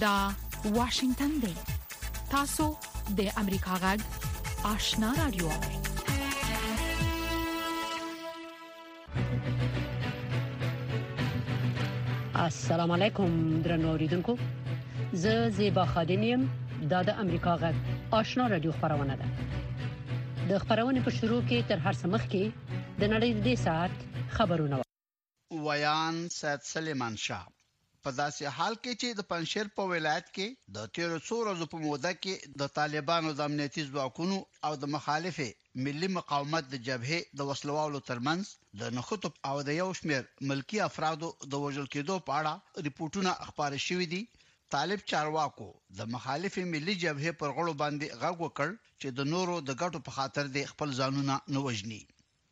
دا واشنگتن دی تاسو د امریکا غږ آشنا رادیو السلام علیکم درنو اوریدونکو زه زیبا خادم یم دا د امریکا غږ آشنا رادیو خبرونه ده د خبرونې په شروع کې تر هر څه مخکې د نړۍ د ساعت خبرونه وایان سید سلیمان شاه په داسې حال کې چې د پنجشېر په ولایت کې د تېرو څو ورځو په موده کې د طالبانو د امنیتي ځواکونو او د مخالفې ملي مقاومت د جبهې د وسلوالو ترمنځ د نښتو او د یو شمېر ملکی افرادو د وژل کېدو په اړه رپورټونه خپاره شوي دي طالب چارواکو د مخالفې ملي جبهې پر غړو باندې غږ وکړ چې د نورو د ګټو په خاطر دې خپل ځانونه نه وژني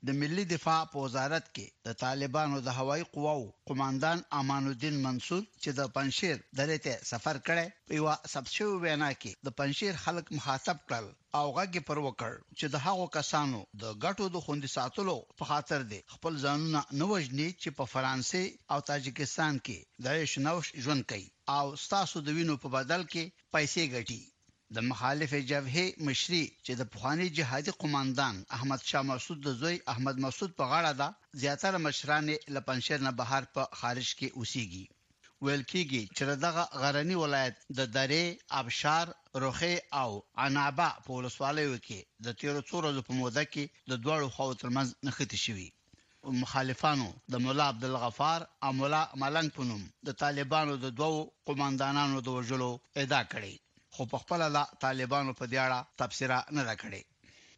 د ملي دفاع په وزارت کې د طالبانو د هوایي قواوو قوماندان امان الدین منصور چې د پنجشیر درې ته یې سفر کړی، په یوه ثبت شوې وینا کې د پنجشیر خلک مخاطب کړل او غږ یې پر وکړ چې د هغو کسانو د ګټو د خوندي ساتلو په خاطر دې خپل ځانونه نه وژني چې په فرانسې او تاجکستان کې د عیش نوش ژوند کوي او ستاسو د وینو په بدل کې پیسې ګټي. د مخالفې جبهې مشري چې د پخواني جهادي قوماندان احمد شاه مسعود د زوی احمد مسعود په غاړه ده، زیاتره مشران یې له پنجشېر نه بهر په خارج کې اوسېږي. ویل کېږي چې د دغه غرني ولایت د درې، ابشار، رخې او عنابه په ولسوالیو کې د تېرو څو ورځو په موده کې د دواړو خواوو ترمنځ نښتې شوي. مخالفانو د ملا عبدالغفار او ملا ملنګ په نوم د طالبانو د دوو قوماندانانو د وژلو ادعا کړې خو په خپل لا طالبانو په دې اړه تبصره نه ده کړې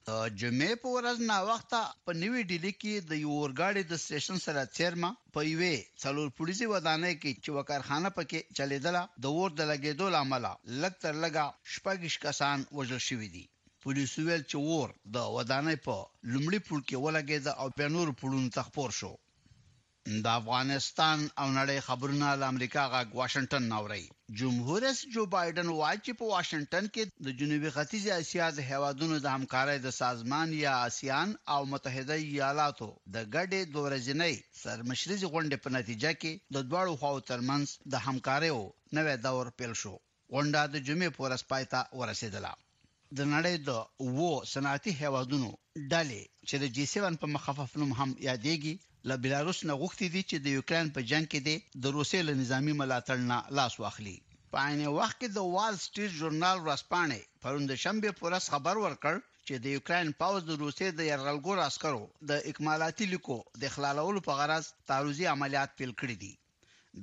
د جمعې په ورځ نا وخته په نوي ډیلي کې د یو اورګاډي د سټیشن سره څیرمه په یوې څلور پوړیزې ودانۍ کې چې یوه کارخانه پکې چلیدله د اور د لګېدو له امله لږ تر لږه شپږ کسان وژل شوي دي پولیسو ویل چې اور د ودانۍ په لومړي پوړ کې ولګېده او بیا نورو پوړونو ته خپور شو. د افغانستان او نړۍ خبرونه له امریکا غږ واشنګټن نه اورئ. جمهور رئیس جو بایډن وايي چې په واشنګټن کې د جنوبي ختیځې اسیا د هېوادونو د همکارۍ د سازمان یا اسیان او متحده ایالاتو د ګډې دوه ورځینۍ سرمشریزې غونډې په نتیجه کې د دواړو خواوو ترمنځ د همکاریو نوی دور پیل شو. غونډه د جمعې په ورځ پای ته ورسېدله. د نړۍ د اوو صنعتي هېوادونو ډلې چې د جي سېون په مخفف نوم هم یادېږي، له بلاروس نه غوښتي دي چې د یوکراین په جنګ کې دې د روسیې له نظامي ملاتړ نه لاس واخلي. په عین وخت کې د وال سټریټ ژورنال ورځپاڼې پرون د شنبې په ورځ خبر ورکړ چې د یوکراین پوځ د روسیې د یرغلګرو عسکرو د اکمالاتي لیکو د اخلالولو په غرض تعرضي عملیات پیل کړي دي.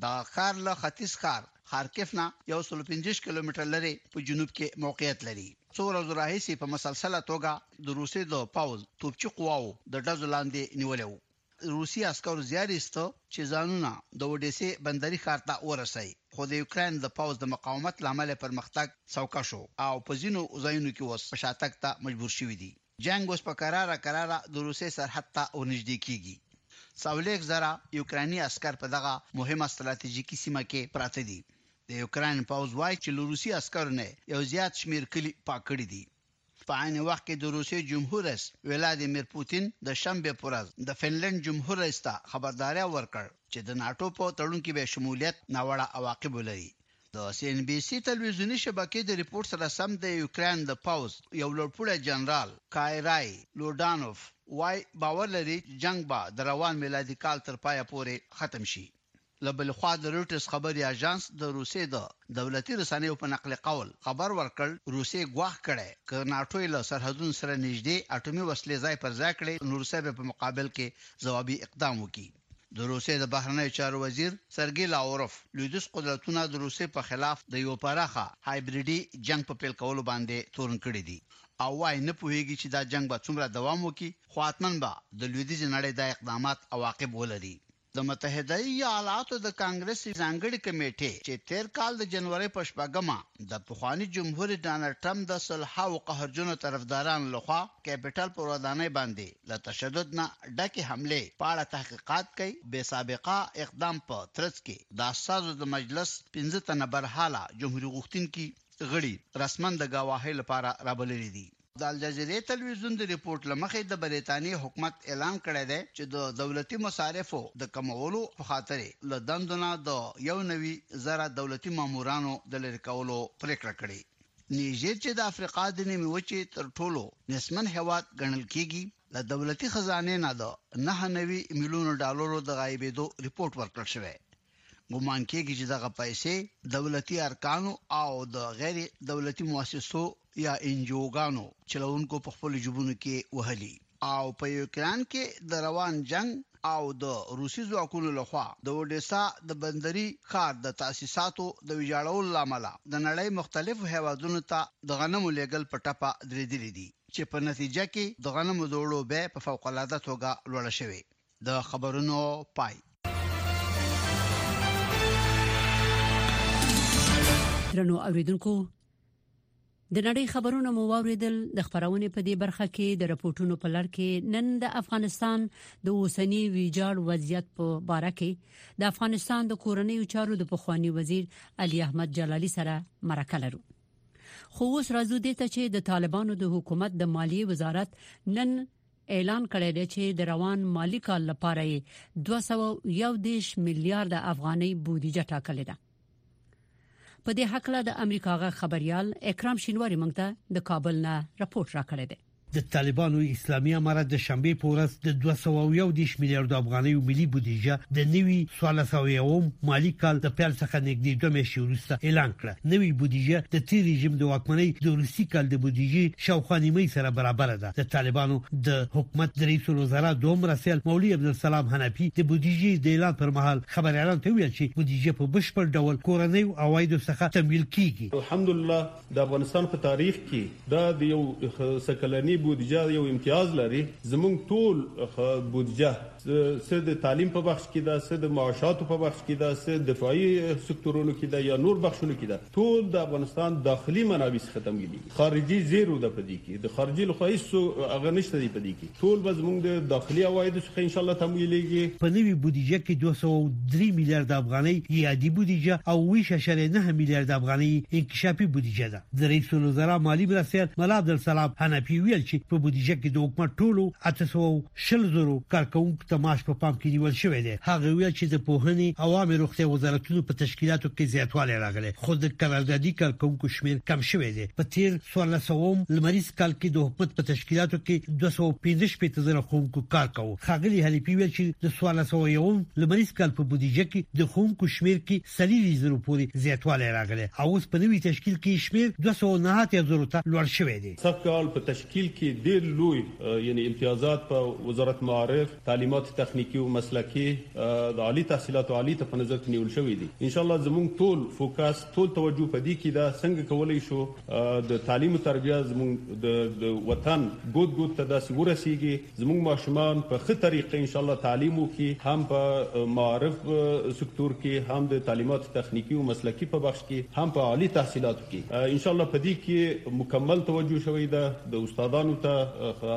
دا ښار له ختیځ ښار خارکیف نه یو سل پنځوس کیلومتر لرې په جنوب کې موقعیت لري. څو ورځو راهیسې په مسلسله توګه د روسیې د پوځ توپچي قواو د ډزو لاندې نیولی و. روسي عسکرو زیار ایسته چې ځانونه د اوډیسې بندري ښار ته ورسوي، خو د یوکراین د پوځ د مقاومت له امله یې پرمختګ سوکه شو او په ځینو ځایونو کې اوس په شاتګ ته مجبور شوي دي. جنګ اوس په کراره کراره د روسیې سرحد ته ورنژدې کیږي. څلوېښت زره یوکرایني عسکر په دغه مهمه ستراتیژیکي سیمه کې پراته دي. د یوکراین پوځ وايي چې له روسي عسکرو نه یې یو زیات شمیر کلي پاک کړي دي. په عین وخت کې د روسیې جمهور رئیس ولادیمیر پوتین د شنبې په ورځ د فنلنډ جمهور رئیس ته خبرداری ورکړ چې د ناټو په تړون کې به یې شمولیت ناوړه عواقب ولري د سي ان بي سي تلویزیوني شبکې د رپوټ سره سم د یوکراین د پوځ یو لوړپوړی جنرال کایرای لوډانوف وایي باور لري چې جنګ به د روان میلادي کال تر پایه پورې ختم شي. له بلې خوا د رویټرز خبري اژانس د روسیې د دولتي رسنیو په نقل قول خبر ورکړ، روسیې ګواښ کړی که ناټو یې له سرحدونو سره نژدې اټومي وسلې ځای پر ځای کړې نو روسیه به په مقابل کې ځوابي اقدام وکړي. د روسیې د بهرنیو چارو وزیر سرګي لاوروف لویدیځ قدرتونه د روسیې په خلاف د یوه پراخه هایبریډي جنګ په پیل کولو باندې تورن کړي دي او وايي نه پوهیږي چې دا جنګ به څومره دوام وکړي خو حتما به د لویدیځې نړۍ دا اقدامات عواقب ولري. د متحده ایالاتو د کانګرس ځانګړې کمېټې چې تېر کال د جنورۍ په شپږمه د پخواني جمهور ډانلډ ټرمپ د سلهاوو قهرجنو طرفدارانو لخوا کیپیټل پر ودانۍ باندې له تشدد نه ډکې حملې په اړه تحقیقات کوي، بې سابقه اقدام په ترڅ کې د استازو د مجلس پنځه تنه برحاله جمهوري غوښتونکي غړي رسماً د ګواهۍ لپاره رابللي دي. د الجزیرې تلویزیون د رپوټ له مخې د بریتانیې حکومت اعلان کړی دی چې د دولتي مصارفو د کمولو په خاطر یې له دندو نه د یو نوي زره دولتي مامورانو د لرې کولو پرېکړه کړې. نیجر چې د افریقا د نیمې وچې تر ټولو نیستمن هېواد ګڼل کېږي، له دولتي خزانې نه د نهه نوي میلیونو ډالرو د غایبېدو رپوټ ورکړل شوی. ګومان کېږي چې دغه پیسې دولتي ارکانو او د غیر دولتي موسسو یا انجیوګانو چلوونکو په خپلو جیبونو کې وهلي. او په یوکران کې د روان جنګ او د روسي ځواکونو له خوا د اوډیسا د بندري ښار د تاسیساتو د ویجاړولو له امله د نړۍ مختلفو هېوادونو ته د غنمو لېږل په ټپه درېدلي دي چې په نتیجه کې د غنمو د اوړو بیه په فوق العاده توګه لوړه شوې د خبرونو پای درنو اوریدونکو د نړۍ خبرونه مو واوریدل د خبرونه په دې برخه کې د رپورټونو په لړ کې نن د افغانستان د اوسنی ویجاړ وضعیت په اړه کې د افغانستان د کورنۍ چارو د پخوانی وزیر علي احمد جلالی سره مرکه لرو خو اوس راځو د ته چې د طالبانو د حکومت د مالیه وزارت نن اعلان کړی دی چې د روان مالي کال لپاره یې دوه سوه او یو دېرش میلیارده افغانۍ بودیجه ټاکلې ده. په دې هکله د امریکا غږ خبریال اکرام شینواري موږ ته د کابل نه رپورټ راکړی دی. د طالبانو اسلامي امارت د شنبې په ورځ د دوه سوه او یو دېرش میلیاردو افغانیو ملي بودیجه د نوي څوارلس سوه یوم مالي کال د پیل څخه نږدې دوه میاشتې وروسته اعلان کړه. نوې بودیجه د تېر رژیم د واکمنۍ د وروستي کال د بودیجې شاوخوا نیمۍ سره برابره ده. د طالبانو د حکومت د رئیس الوزرا دوم مرستیال مولوی عبدالسلام حنفي د بودیجې د اعلان پر مهال خبریالانو ته ویل چې بودیجه په بشپړ ډول کورنیو عوایدو څخه تمویل کیږي. الحمدالله د افغانستان په تاریخ کې دا د یو څه کلنې بودیجه یو امتیاز لري، زموږ ټول بودیجه څه د تعلیم په بخش کې ده، څه د معاشاتو په بخش کې ده، څه دفاعي سکتورونو کې ده یا نور بخشونو کې ده، ټول د افغانستان داخلي منابع څخه تمویلیږي. خارجي زیرو ده په دې کې، د خارجي لخوا هیڅ څو هغه نشته دي په دې کې. ټول به زموږ د داخلي عوایدو څخه ان شاءالله تمویلیږي. په نوي بودیجه کې دوه سوه او درې میلیارده افغانۍ یې عادي بودیجه او اوویشت اعشاریه نهه میلیارده افغانۍ یې انکشافي بودیجه ده. د رئیس الوزرا مالي مرستیال ملا عبدالسلام حنفي وویل چې په بودیجه کې د حکومت ټولو اته سوه او شل زرو کارکونکو ته معاش په پام کې نیول شوی دی هغه ویل چې د پوهنې او عامه روغتیا وزارتونو په تشکیلاتو کې زیاتوالی راغلی خو د قراردادي کارکونکو شمیر کم شوی دی په تیر 1400 لمریز کال کې د حکومت په تشکیلاتو کې 215 شپېته زره ښوونکو کار کاوه ښاغلي حلیفي ویل چې د 1401 لمریز کال په بودیجه کې د ښوونکو شمیر کې سلیری زرو پورې زیاتوالی راغلی او اوس په نوي تشکیل کې شمیر 209 زرو ته لوړ شوی دی سږ کال په تشکیل کې ډیر لوی یعنی امتیازات په وزارت معارف، تعلیمات تخنیکي او مسلکي، د عالي تحصیلاتو عالي ته په نظر کې نیول شوی دي. ان شاءالله زموږ ټول فوکس، ټول توجه په دې کې ده څنګه کولی شو د تعلیم او تربیه زموږ د وطن ګوت ګوت ته داسې ورسیږي زموږ ماشومان په ښه طریقه ان شاءالله تعلیم وکړي هم په معارف سکتور کې هم د تعلیمات تخنیکي او مسلکي په بخش کې هم په عالي تحصیلاتو کې ان شاءالله په دې کې مکمل توجه شوی ده. د استادانو ته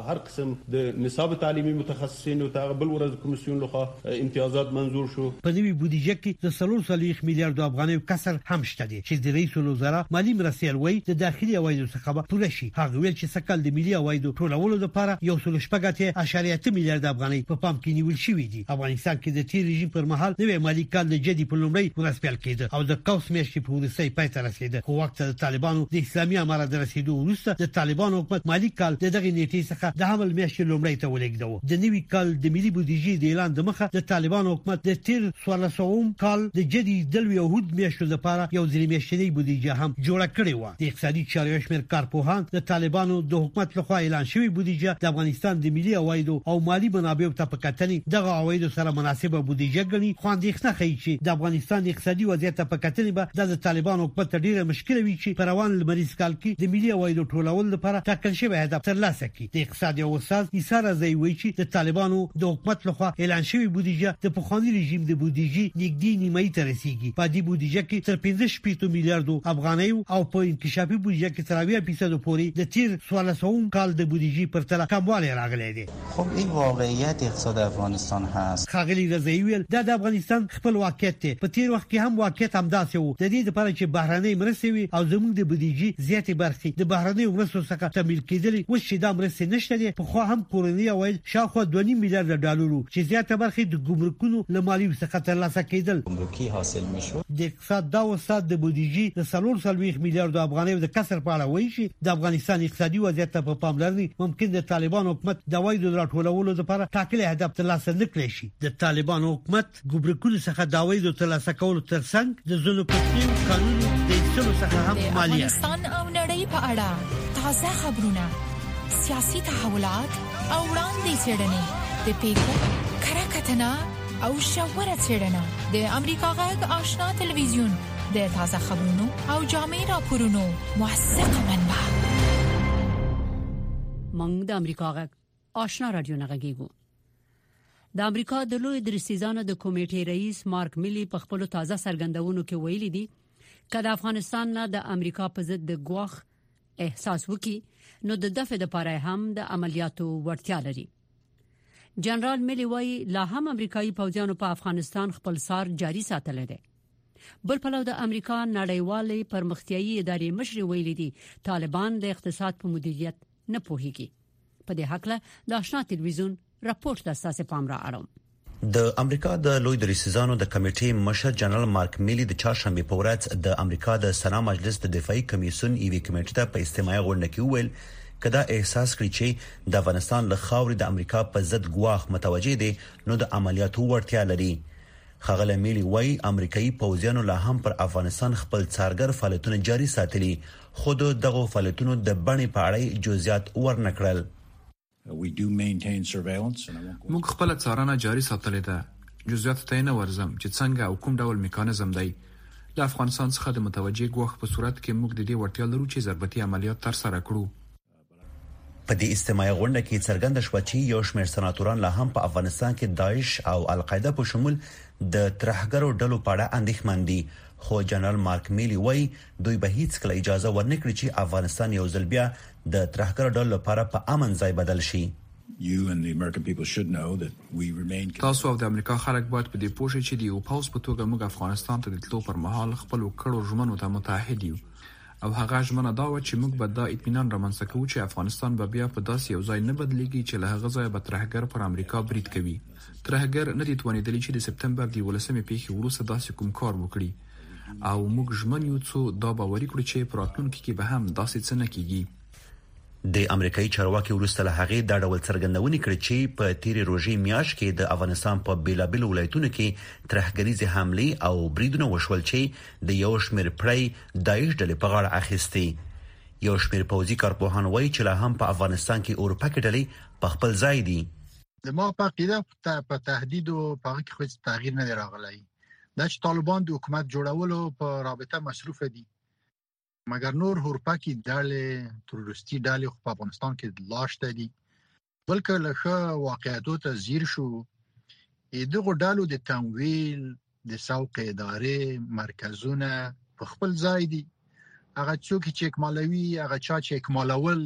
هر قسم د نصاب تعلیمي متخصصینو ته هغه بل ورځ د کمیسیون لخوا امتیازات منظور شو. په نوي بودیجه کې د څلور څلوېښت میلیاردو افغانیو کسر هم شته دی چې د رئیس الوزرا مالي مرستیال وایي د داخلي عوایدو څخه به پوره شي. هغه ویل چې سږکال د ملي عوایدو ټولولو لپاره یو سلو شپږ اتیا اعشاریه اته میلیارده افغانۍ په پام کې نیول شوي دي. افغانستان کې د تېر رژیم پر مهال نوی مالي کال د جدي په لومړۍ ورځ پیل کېده او د قوس میاشتې په وروستۍ پای ته رسېده، خو واک ته د طالبانو د اسلامي امارت د رسېدو وروسته د طالبانو حکومت مالي کال د دغې نېټې څخه د حمل میاشتې لومړۍ ته ولېږداوه. د نوي کال د ملي بودیجې د اعلان دمخه د طالبانو حکومت د تېر څوارلس سوه اووم کال د جدي، دلوي او حود میاشتو لپاره یو درې میاشتنۍ بودیجه هم جوړه کړې وه. د اقتصادي چارو یو شمېر کارپوهان د طالبانو د حکومت لخوا اعلان شوې بودیجه د افغانستان د ملي عوایدو او مالي منابعو ته په کتنې دغه عوایدو سره مناسبه بودیجه ګڼي خو اندېښنه ښيي چې د افغانستان د اقتصادي وضعیت ته په کتنې به دا د طالبانو حکومت ته ډېره مشکله وي چې په روان لمریز کال کې د ملي عوایدو ټولولو لپاره ټاکل شوی هدف ترلاسه کړي. د اقتصاد یو استاد عیسی رضايي وایي چې د طالبانو د حکومت لخوا اعلان شوې بودیجه د پخواني رژیم د بودیجې نږدې نیمایي ته رسیږي. په عادي بودیجه کې تر پنځه شپېته میلیاردو افغانیو او په انکشافي بودیجه کې تر اویا فیصدو پورې د تېر څوارلسوم کال د بودیجې پرتله کموالی راغلی دی. خب این واقعیت اقتصاد افغانستان هست. ښاغلي رضايي وویل، دا د افغانستان خپل واقعیت دی په تیر وخت کې هم واقعیت همداسې وو د دې لپاره چې بهرنۍ مرستې وي او زموږ د بودیجې زیاتې برخې د بهرنیو مرستو څخه تمویل کېدلې اوس چې دا مرستې نشته دي په خو هم کورنۍ عواید شاوخوا 2.5 میلیارډ ډالرو چې زیاته برخه د ګمرکونو له مالیو څخه ترلاسه کېدل ګمرکي حاصل میشو د اقتصاد دا استاد د بودیجې د 340 میلیارډ افغانیو د کسر په اړه وایي چې د افغانستان اقتصادي وضعیت ته په پاملرنې ممکن د طالبان حکومت د وایدو راټولولو لپاره ټاکلي هدف ترلاسه نکړي شي د طالبانو حکومت ګمرکونو څخه د عوایدو ترلاسه کولو ترڅنګ د ځینو کوچنیو کانونو د ایستلو څخه هم مالیه افغانستان او نړۍ په اړه تازه خبرونه سیاسي تحولات او وړاندې څېړنې د پیښو کره کتنه او شاوره څېړنه د امریکا غږ آشنا ټلویزیون د تازه خبرونو او جامع راپورونو موثقه منبع مونږ د امریکا غږ آشنا رادیو نغږیږو د امریکا د لوی درستیزانو د کمیټې رئیس مارک ملي په خپل تازه سرګندونو کې ویلي دي کله افغانستان نه د امریکا په ضد د ګواخ احساس وکي نو د دفع لپاره هم د عملیاتو ورتیا لري جنرال ملي وایي لا هم امریکایي پوځیانو په افغانستان خپل سار جاري ساتل دي بل پلو د امریکا نړیوالې پرمختیايي ادارې مشر ویلي دي طالبان د اقتصاد په مدیریت نه پوهیږي په دې حق له د آشنا تلویزیون راپورټ د اساس پام را اړوم د امریکا د لوی دریسیزانو د کمیټې مشر جنرال مارک میلی د چهارشنبه په ورځ د امریکا د سنا مجلس د دفاعي کمیسون یوې کمیټې ته په استماعي غونډه کې وویل کدا احساس کړی چې د افغانستان له خاورې د امریکا په ضد ګواښ متوجه دی نو د عملیاتو وړتیا لري خغل میلی وای امریکایي پوځیانو لا هم پر افغانستان خپل څارګر فعالیتونه جاري ساتلي خو د دغو فعالیتونو د بڼې په اړه یې جزیات ورنه کړل. موږ خپله څارنه جاري ساتلې ده، جزیاتو ته یې نه ورځم چې څنګه او کوم ډول میکانیزم دی. له افغانستان څخه د متوجه ګواښ په صورت کې موږ د دې وړتیا لرو چې ضربتي عملیات ترسره کړو. په دې استماعي غونډه کې څرګنده شوه چې یو شمېر سناتوران لا هم په افغانستان کې داعش او القاعده په شمول د ترهګرو ډلو په اړه اندېښمن دي خو جنرال مارک میلی وایي دوی به هیڅ کله اجازه ورنکړي چې افغانستان یو ځل بیا د ترهګرو ډلو لپاره په امن ځای بدل شي تاسو او د امریکا خلک باید په دې پوه شئ چې د یو پوځ په توګه موږ افغانستان ته د تلو پر مهال خپلو کړو ژمنو ته متعهد یو او هغه ژمنه دا وه چې موږ به دا اطمینان رامنځته کوو چې افغانستان به بیا په داسې یو ځای نه بدلېږي چې له هغه ځایه به ترهګر پر امریکا برید کوي. ترهګر نه دي توانېدلي چې د سپتمبر د یولسمې پېښې وروسته داسې کوم کار وکړي او موږ ژمن یو څو دا باوري کړو چې په راتلونکي کې به هم داسې څه نه کېږي. د امریکایي چارواکي وروسته له هغې دا ډول څرګندونې کړې چې په تیرې روژې میاشت کې د افغانستان په بیلابیلو ولایتونو کې ترهګریزې حملې او بریدونه وشول چې د یو شمیر پړی دایښ ډلې په غاړه اخیستي یو شمیر پوځي کارپوهان وایي چې لا هم په افغانستان کې اورپکې ډلې په خپل ځای دي د ما په عقیده په تهدید او په هغه کې خو تغییر نه راغلی دا چې طالبان د حکومت جوړولو په رابطه مصروف دي مګر نور هورپکی ډلې تروریستي ډلې خو په افغانستان کې لاشته دي بلکې له ښه واقعیتو ته زیر شو دغه ډلو د تمویل د سوق ادارې مرکزونه په خپل ځای دي هغه څوک چې اکمالوي هغه چا چې اکمالول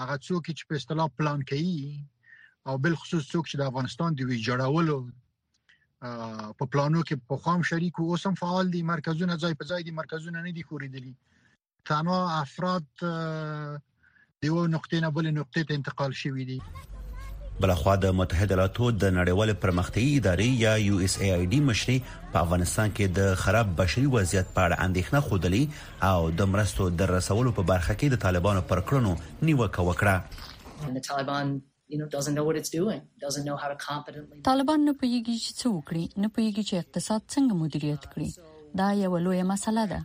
هغه څوک چې په اصطلاح پلان کوي او بل خصوص څوک چې د افغانستان د ویجړولو په پلانو کې په خوام شریک او سم فعال دي مرکزونه ځای په ځای دي مرکزونه نه دي خوریدلي تنها افراد دیو نقطې نه بل نقطې ته انتقال شوي دي بلخوا د متحده ایالاتو د نړیوال پرمختیايي ادارې یا یو اس ای آی ډی مشري په افغانستان کې د خراب بشري وضعیت په اړه اندېښنه خوده او د مرستو د رسولو په برخه کې د طالبانو پر کړنو نیوکه وکړه طالبان نه پوهیږي چې څه وکړي، نه پوهیږي چې اقتصاد څنګه مدیریت کړي. دا یو لوی مسله ده.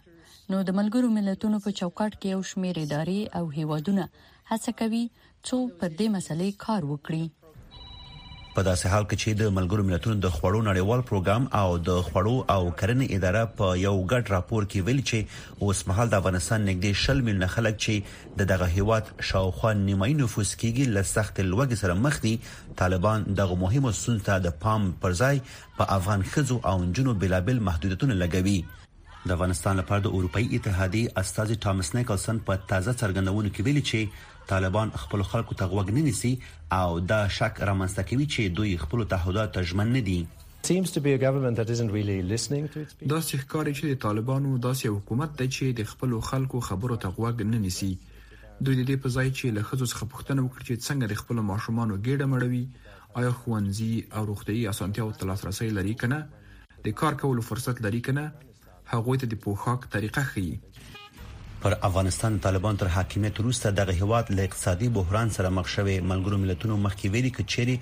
نو د ملګرو ملتونو په چوکاټ کې یو شمیر ادارې او هیوادونه هڅه کوي څو پر دې مسلې کار وکړي. په داسې حال کې چې د ملګرو ملتونو د خوړو نړیوال پروګرام او د خوړو او کرنې اداره په یو ګډ راپور کې ویلي چې اوس مهال د افغانستان نږدې شل میلیونه خلک چې د دغه هېواد شاوخوا نیمايي نفوس کېږي له سختې لوږې سره مخ دي، طالبان دغو مهمو ستونزو ته د پام پر ځای په افغان ښځو او نجونو بېلابېل محدودیتونه لګوي. د افغانستان لپاره د اروپايي اتحادیې استازي ټامس نیکلسن په تازه څرګندونو کې ویلي چې طالبان خپلو خلکو ته غوږ نه نیسي او دا شک رامنځته کوي چې دوی خپلو تعهداتو ته ژمن نه دي. داسې ښکاري چې د طالبانو داسې یو حکومت دی چې د خپلو خلکو خبرو ته غوږ نه نیسي. دوی د دې په ځای چې له ښځو څخه پوښتنه وکړي چې څنګه د خپلو ماشومانو ګېډه مړوي، ایا ښوونځي او روغتیايي اسانتیاوو ته لاسرسی لري که نه، د کار کولو فرصت لري که نه، هغوی ته د پوښاک طریقه ښيي. پر افغانستان د طالبانو تر حاکمیت وروسته دغه هیواد له اقتصادي بحران سره مخ شوی ملګرو ملتونو مخکې ویلي که چیرې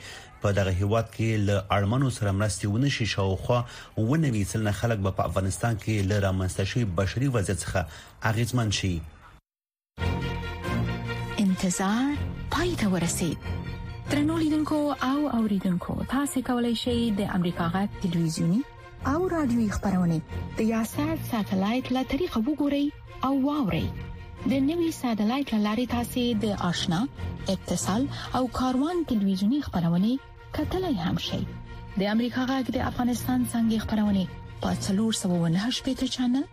په دغه هیواد کې له اړمنو سره مرستې ونه شي شاوخوا و نوي سلنه خلک به په افغانستان کې له رامنځته شوی بشري وضعیت څخه اغیزمن شي انتظار پای ته ورسید ترنو لیدونکو او اوریدونکو تاسو کولی شئ د امریکا غا ټلویزیونی او رادیوي خبرونه د یاسات ساتلایت له طریقو وګورئ او واورئ د نوي ساتلایت لارې تاسو د آشنا اتصال او کاروان ټلویزیونی خبرونه کتلای هم شئ د امریکا غږ د افغانستان څنګه خبرونه په 398 چنل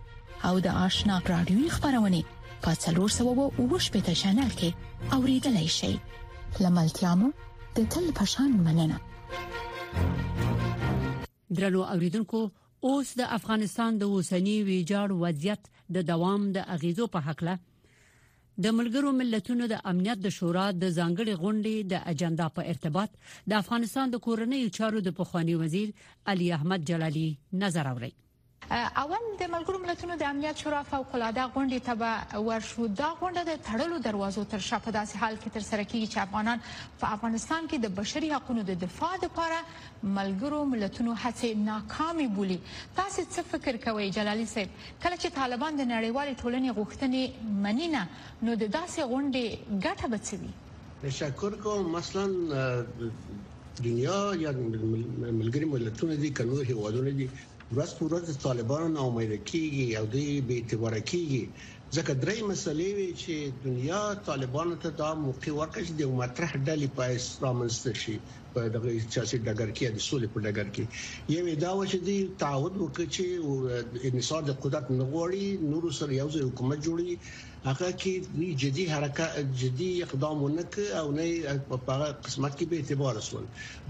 او د آشنا رادیوي خبرونه په 390 چینل کې اوریدلای شئ لملتيامو د تل پشان مننه درنو اوریدونکو اوس د افغانستان د اوسنی ویجاړ وضعیت د دوام د اغیزو په حق له د ملګرو ملتونو د امنیت د شورا د ځانګړي غونډې د اجندا په ارتباط د افغانستان د کورنیو چارو د پخوانی وزیر علي احمد جلالی نظر اوري اول د ملګرو ملتونو د امنیت شورا فوق العاده غونډې ته به ورشو دا غونډه د تړلو دروازو تر شا په داسې حال کې تر سره کیږي چې افغانان په افغانستان کې د بشري حقوقو د دفاع لپاره ملګرو ملتونو هڅې ناکامې بولی تاسو څه فکر کوئ جلالی صاحب کله چې طالبان د نړیوال ټولنې غوښتنې منینه نو د داسې غونډې ګټه به څه وي تشکر کوم مثلا دنیا یا ملګری ملتونه دي کنو هیوادونه دي ورځ پر ورځ طالبان او امید کیږي او دوی به اعتبار کیږي ځکه درې مسلې وی چې دنیا طالبان ته دا موقع ورکړي چې د مطرح ډلې په اسلام شي په دغه سیاسي ډګر کې د سولې په ډګر کې یوه دا و چې دی تعهد وکړي چې انصار د قدرت نغوړي نور سره یو ځای حکومت جوړي هغه کې دوی جدي حرکت جدي اقدام ونه ک او نه په هغه قسمت کې به اعتبار وسول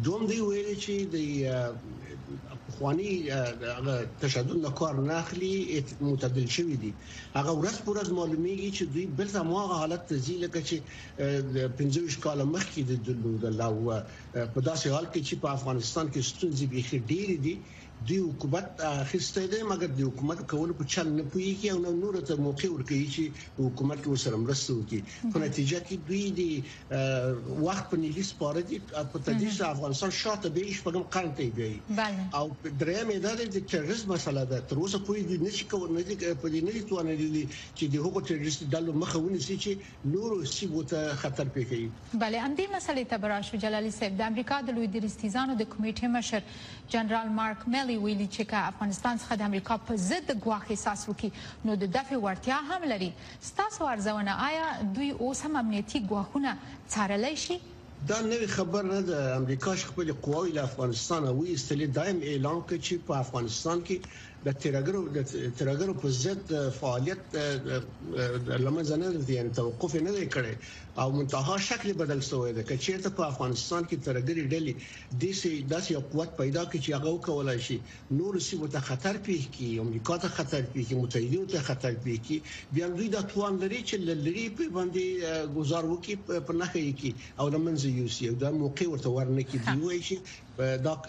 دوم دی ویل چې د خواني هغه تشدد نه کار نه اخلي متدل شوی دي هغه ورځ پر ورځ معلومیږي چې دوی بل زموږ حالت ته ځي لکه چې 15 کال مخکې د دلو د لاو په داسې حال کې چې په افغانستان کې ستونزې به ډېرې دي دی حکومت اخیسته دی مګر د حکومت کول په چل نه پويږي او نو نور ته موقع ورکړي چې حکومت ور سره مرسته وکړي په نتیجه کې دوی دی وخت په نیلی سپاره دي په تدریس افغانستان شاته به شپږم قرن ته دی او دریم دا د تروریست مسله ده تر اوسه پوری دوی نشي کولای په دې نه توانېدلی چې د هغو تروریست ډلو مخه ونیسي چې نورو سیمو ته خطر پېښوي. بله همدې مسئلې ته به راشو جلالي صاحب، د امریکا د لوی دریځتیزانو د کمېټې مشر جنرال مارک ملي ویلي چې که افغانستان څخه د امریکا په ضد ګواښ احساس وکړي نو د دفع وړتیا هم لري، ستاسو ارزونه ایا دوی اوس هم امنیتي ګواښونه څارلی شي؟ دا نوې خبره نه ده، امریکا چې خپلې قواوې له افغانستانه وایستلې دا هم اعلان کړ چې په افغانستان کې د ترګرو د ترګرو په ضد فعالیت لمنځه نه ځي ان توقف نه دی کړی او منتها شکل بدل شوی دی که چیرته په افغانستان کې ترګری ډلې د سي داسې یو قوت پیدا کړي چې هغه وکولای شي نور سیمو ته خطر پیښ کړي امریکا ته خطر پیښ کړي متحدینو ته خطر پیښ کړي بیا دوی د توان لري چې لری په باندې گزار وکړي په نخې کې او لمنځه یوسي دا موقع ورته ورنکړي دی وایي چې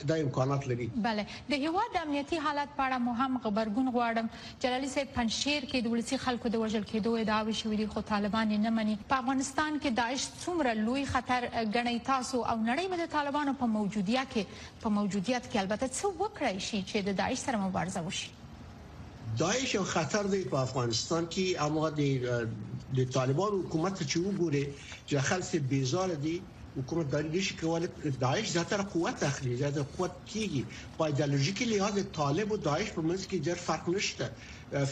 دا امکانات لري. بله د هیواد د امنیتي حالت په اړه مو هم غبرګون غواړم. جلالي صاحب پنجشیر کې د ولسي خلکو د وژل کیدو ادعاوې شوي دي خو طالبان یې نه مني. په افغانستان کې داعش څومره لوی خطر ګڼئ تاسو او نړۍ به د طالبانو په موجودیه کې په موجودیت کې البته څه وکړای شي چې د داعش سره مبارزه وشي؟ داعش یو خطر دی په افغانستان کې اما د طالبانو حکومت ته چې وګورئ چې خلک بیزاره دي، وکړو دا نشي کولای داعش زیاتره قوت اخلي زیاتره قوت کیږي په ایدئولوژیکي لحاظ طالب او داعش په منځ کې ډېر فرق نشته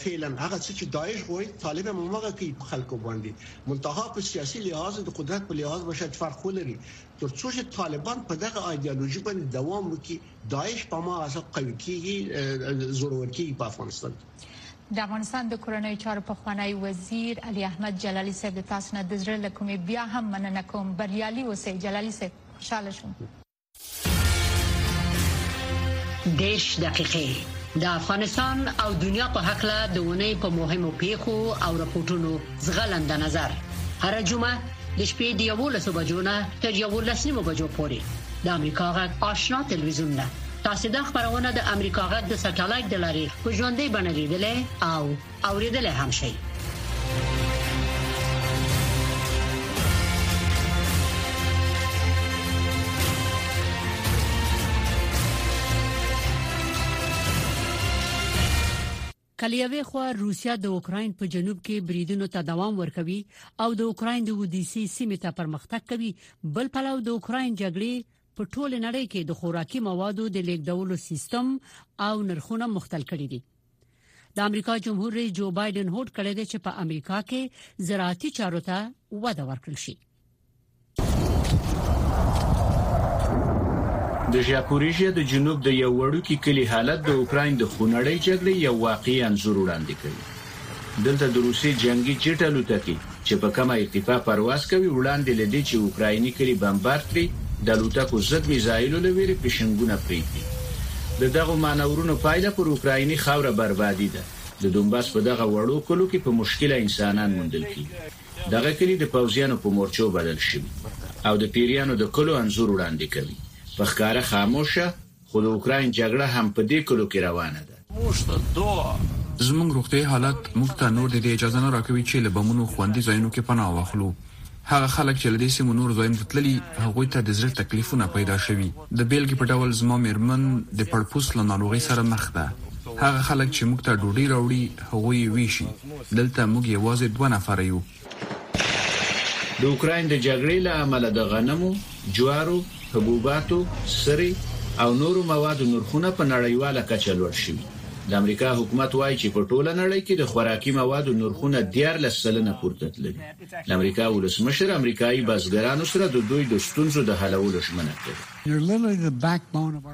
فعلا هغه څه چې داعش غواړي طالب هم هغه کوي په خلکو باندې منتها په سیاسي لحاظ د قدرت په لحاظ به شاید فرق ولري ترڅو چې طالبان په دغه ایدئولوژي باندې دوام وکړي داعش په ما اساس قوي کیږي زورور کیږي په افغانستان کې د افغانستان د کورنیو چارو پخوانی وزیر علي احمد جلالي صاحب د تاسو نه د زړه له کومې بیا هم مننه کوم بریالي اوسئ جلالي صاحب خوشاله شوم دیش دقیقې د افغانستان او دنیا په حق له د ونې په مهمو پیښو او رپورټونو زغلند نظر هر جمعه د شپې د 11 بجو نه تر 11 نیمو بجو پورې د امریکا غږ آشنا تلویزیون نه تاسو دا خبرونه د امریکا غږ د سټلایټ د لارې په ژوندۍ بڼه لیدلې او اوریدلې هم شئ که له یوې خوا روسیه د اوکراین په جنوب کې بریدونو ته دوام ورکوي او د اوکراین د اودیسې سیمې ته پرمختګ کوي، بل پلو د اوکراین جګړې په ټوله نړۍ کې د خوراکي موادو د لیږدولو سیستم او نرخونه مختل کړي دي. د امریکا جمهور رئیس جو بایډن هوډ کړی دی چې په امریکا کې زراعتي چارو ته وده ورکړل شي. د ژاپوریژیا د جنوب د یو وړوکي کلي حالت د اوکراین د خونړۍ جګړې یو واقعي انځور وړاندې کوي دلته د روسي جنگي جټ الوتکې چې په کمه ارتفاع پرواز کوي وړاندې لدې چې اوکرایني کلي بمبارد کړي د الوتکو ضد میزایلو له ویرې پښنګونه پریږدي د دغو مانورونو پایله پر اوکرایني خاوره بربادي ده د دونباس په دغه وړو کلو کې په مشکله انسانان موندل کیږي دغه کلي د پوځيانو په مورچو بدل شوي او د پيريانو د کلو انځور وړاندې کوي. په ښکاره خاموشه، خو د اوکراين جګړه هم په دې کلو کې روانه ده. زموږ روغتيايي حالت موږ ته نور د دې اجازه نه راکوي چې له بمونو خوندي ځايونو کې پناه واخلو. هغه خلک چې له دې سيمو نورو ځايونو ته تللي، هغوی ته د زړه تکليفونه پيدا شوي. د بېلګې په ډول زما مېرمن د پړپوڅ له ناروغۍ سره مخ ده. هغه خلک چې موږ ته ډوډۍ راوړي، هغوی يې وېشي. دلته موږ یوازې دوه نفره یو. د اوکراین د جګړې له امله د غنمو، جوارو، حبوباتو، سرې او نورو موادو نرخونه په نړیواله کچه لوړ شوي. د امریکا حکومت وايي چې په ټوله نړۍ کې د خوراکي موادو نرخونه دیارلس سلنه پورته تللي. د امریکا ولسمشر امریکايي بزګرانو سره د دوی د ستونزو د حلولو ژمنه کړې.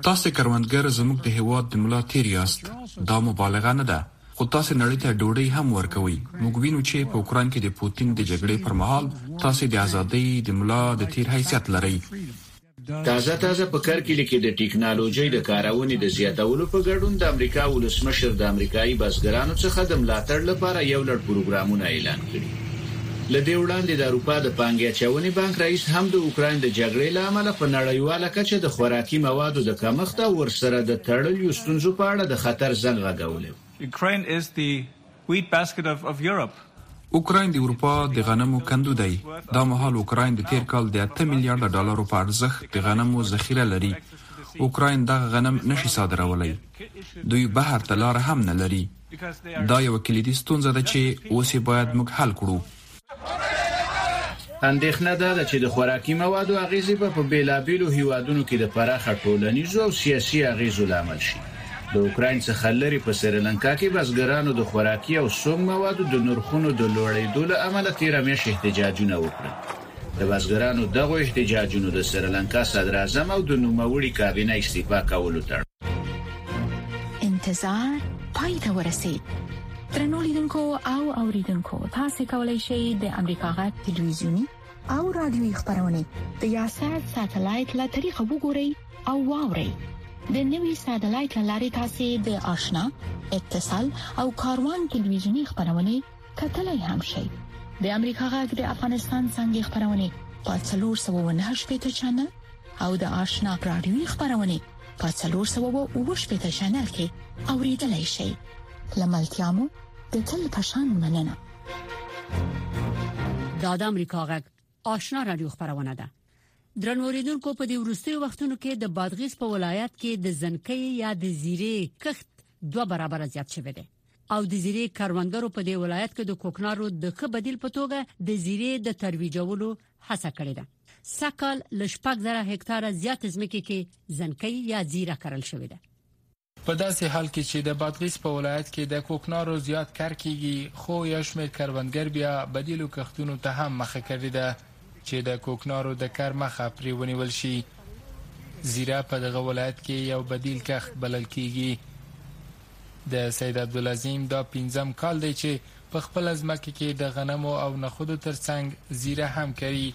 تاسې کروندګر زموږ د هېواد د ملا تیر یاست. دا مبالغه نه ده. خو تاسې نړۍ ته ډوډۍ هم ورکوئ. موږ وینو چې په اوکراین کې د پوتین د جګړې پر مهال تاسې د ازادۍ د ملا د تیر حیثیت لرئ. تازه تازه په کرکلي کې د ټیکنالوجۍ د کارونې د زیاتولو په ګډون د امریکا ولسمشر د امریکايي بزګرانو څخه د ملاتړ لپاره یو لړ پروګرامونه اعلان کړي. له دې وړاندې د اروپا د پانګې اچونې بانک رئیس هم د اوکراین د جګړې له امله په نړیواله کچه د خوراکي موادو د کمښت او ورسره د تړلیو ستونزو په اړه د خطر زنګ غږولی دی. ولې. Ukraine is the wheat basket of Europe. اوکراین د اروپا د غنمو کندو دی. دا مهال اوکراین د تېر کال د اته میلیارده ډالرو په ارزښت د غنمو ذخیره لري. اوکراین دغه غنم نه شي صادرولی. دوی بحر ته لاره هم نه لري. دا یوه کلیدي ستونزه ده چې اوس یې باید موږ حل کړو. اندېښنه دا ده چې د خوراکي موادو اغیزې به په بیلابیلو هیوادونو کې د پراخه ټولنیزو او سیاسي اغیزو لامل شي د اوکراین څخه لري په سریلانکا کې بزګرانو د خوراکي او سونګ موادو د نرخونو د لوړېدو له امله تیر میاشت احتجاجونه وکړل د بزګرانو دغه احتجاجونو د سریلانکا صدر اعظم او د نوموړي کابینه استعفا کولو تړ انتظار پای ته ورسید ترنو لیدونکو او اوریدونکو تاسو کولی شئ د امریکا غا ټلویزیونی او رادیوي خبرونه د یاشات ساتلایت له طریقو وګورئ او واورئ د نوي ساتلایت لارې تاسو د آشنا اتصال او کاروان ټلویزیونی خبرونه کتلای هم شئ د امریکا غږ د افغانستان څنګه خبرونه په 309 پټ چنل او د آشنا رادیوي خبرونه په 308 پټ چنل کې اوریدلای شئ لملتیا مو د تل په شان مننه دا د امریکا غږ آشنا رادیو خبرونه ده درنوریدونکو په دې ورستي وختونو کې د بادغیس په ولایت کې د زنکۍ یا د زیرې کښت دوه برابر زیات شوی دی او د زیرې کاروندګرو په دې ولایت کې د کوکنارو د ښه بدیل په توګه د زیرې د ترویجولو هڅه کړې ده سکهال لشپک زره هکتار زیات ځمکې کې زنکۍ یا زیره کرل شوې ده په داسې حال کې چې د بادغیس په ولایت کې د کوکنارو زیات کر کیږي خو یو شمېر کروندګر بیا بدیلو کښتونو ته هم مخه کړې ده چې د کوکنارو د کر مخه پرې ونیول شي زیره په دغه ولایت کې یو بدیل کښت بلل کیږي د سید عبدالعظیم دا پنځم کال دی چې په خپل ځمکه کې د غنمو او نخودو ترڅنګ زیره هم کوي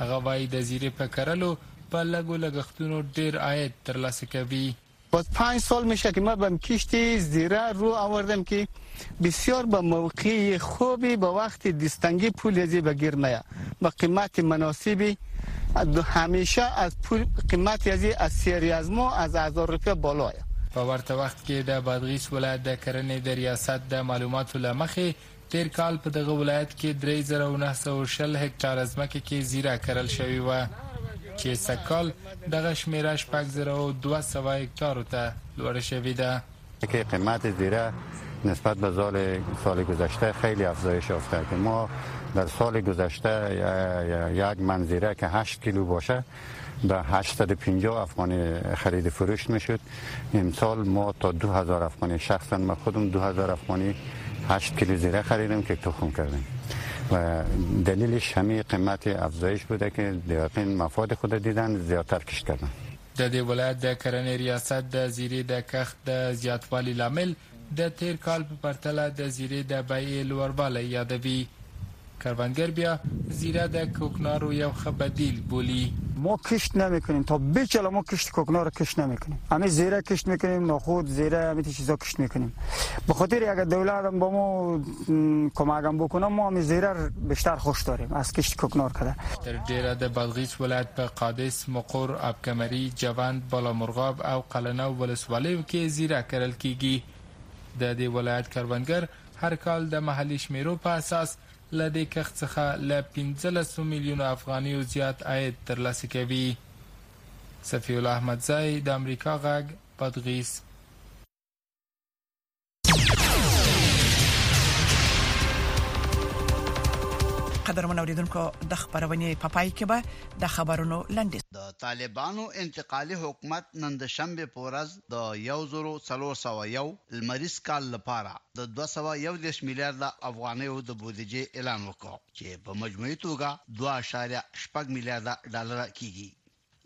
هغه وایي د زیرې په کرلو په لګو لګښتونو ډیر عاید ترلاسه کوي باز پنج سال میشه که من بم کشتی زیره رو آوردم که بسیار به موقعی خوبی به وقت دیستنگی پول ازی به گیر میه به قیمت مناسبی همیشه از پول قیمت ازی از سیری از ما از هزار روپیه بالایه. په ورته وخت کې د بادغیس ولایت د کرنې د ریاست د معلوماتو له مخې، تېر کال په دغه ولایت کې درې زره او نهه سوه او شل هکټاره ځمکه کې زیره کرل شوې وه چې سږ کال دغه شمېره شپږ زره او دوه سوه هکټارو ته لوړه شوې ده. که قیمت زیره نسبت به زال سال گذشته خیلی افزایش یافته که ما در سال گذشته یک من زیره که هشت کیلو باشه به هشتصد و پنجاه افغانی خرید فروش میشد امسال ما تا دو هزار افغانی شخصا من خودم دو هزار افغانی هشت کیلو زیره خریدم که تخم کردم و دلیلش همه قیمت افزایش بوده که دیقین مفاد خود دیدن زیادتر کشت کردن د دې ولایت د کرنې ریاست د زیرې د کښت د زیاتوالي لامل د تېر کال په پرتله د زیرې د بیعې لوړوالی یادوي. کروندګر بیا زیره د کوکنارو یو ښه بدیل بولي. ما کښت نمیکنیم تا به چلا ما کشت کوکنار کشت نمیکنیم همین زیره کشت میکنیم نخود زیره همین چیزا کشت میکنیم به خاطر اگر دولت هم با ما کمک هم بکنه ما همین زیره بیشتر خوش داریم از کشت کوکنار کده تر ډیره د بادغیس ولایت په قادس مقر، اب کمري، جوند، بالامرغاب او قلنه ولسوالیو کې زیره کرل کېږي. د دې ولایت کروندګر هر کال د محلي شمېرو په اساس له دې کښت څخه له پنځلسو میلیونو افغانیو زیات عاید ترلاسه کوي. صفیالله احمدزی، د امریکا غږ، بادغیس. قدرمن اوریدونکو د خبرونې په پای کې به د خبرونو لاندې د طالبانو انتقالي حکومت نن د شنبه په ورځ د 1401 لمریز کال لپاره د 211 میلیارډ افغانیو د بودیجې اعلان وکړ چې په مجموعي توګه 2.8 میلیارډ ډالر کیږي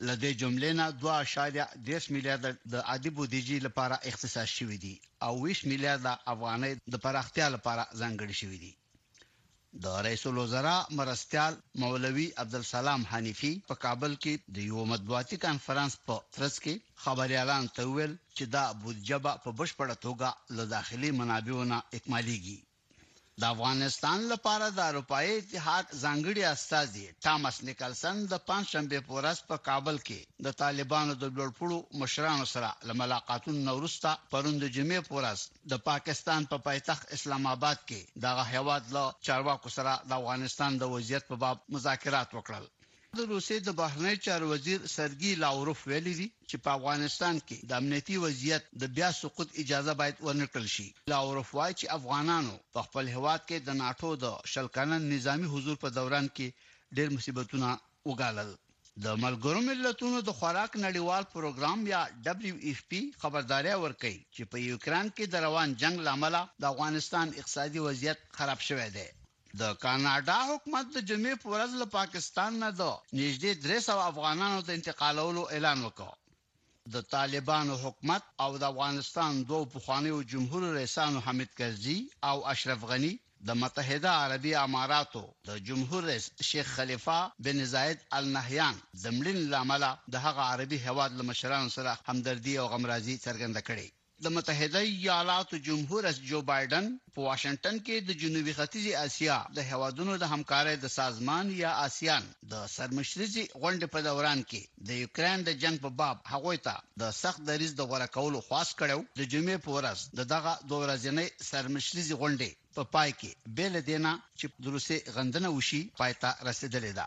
له دې جملې نه دوه اعشاریه دېرش میلیارده د عادي بودیجې لپاره اختصاص شوي دي او ویشت میلیارده افغانۍ د پراختیا لپاره ځانګړې شوي دي. د رئیس الوزرا مرستیال مولوي عبدالسلام حنیفي په کابل کې د یوه مطبوعاتي کانفرنس په ترڅ کې خبریالانو ته وویل چې دا بودیجه به په بشپړه توګه له داخلي منابعو نه اکمالېږي. د افغانستان لپاره د اروپايي اتحاد ځانګړي استازي ټامس نیکلسن د پنجشنبې په ورځ په کابل کې د طالبانو د لوړپوړو مشرانو سره له ملاقاتونو نه وروسته پرون د جمعې په ورځ د پاکستان په پایتخت اسلام آباد کې دغه هیواد له چارواکو سره د افغانستان د وضعیت په باب مذاکرات وکړل. د روسیې د بهرنیو چارو وزیر سرګي لاوروف ویلي دي چې په افغانستان کې د امنیتي وضعیت د بیا سقوط اجازه باید ونه کړل شي. لاوروف وايي چې افغانانو په خپل هېواد کې د ناټو د شل کلن نظامي حضور په دوران کې ډېر مصیبتونه وګالل. د ملګروملتونو د خوراک نړیوال پروګرام یا ډبلیو ایف پي خبرداری ورکوي چې په یوکراین کې د روان جنګ له امله د افغانستان اقتصادي وضعیت خراب شوی دی. د کاناډا حکومت د جمعې په ورځ له پاکستان نه د نږدې درې سوه افغانانو د انتقالولو اعلان وکړ. د طالبانو حکومت او د افغانستان دوو پخوانیو جمهور رئیسانو حامد کرزي او اشرف غني د متحده عربي اماراتو د جمهور رئیس شیخ خلیفه بن زاید ال نهیان د مړینې له امله د هغه عربي هېواد له مشرانو سره همدردي او غمرازي څرګنده کړې. د متحده ایالاتو جمهور رئیس جو بایډن په واشنګټن کې د جنوبي ختیځې اسیا د هېوادونو د همکارۍ د سازمان یا آسیان د سرمشریزې غونډې په دوران کې د یوکراین د جنګ په باب هغوی ته د سخت دریځ د غوره کولو خواست کړی و. د جمعې په ورځ د دغه دوه ورځنۍ سرمشریزې غونډې په پای کې بې له دې نه چې د روسیې غندنه وشي پای ته رسېدلې ده.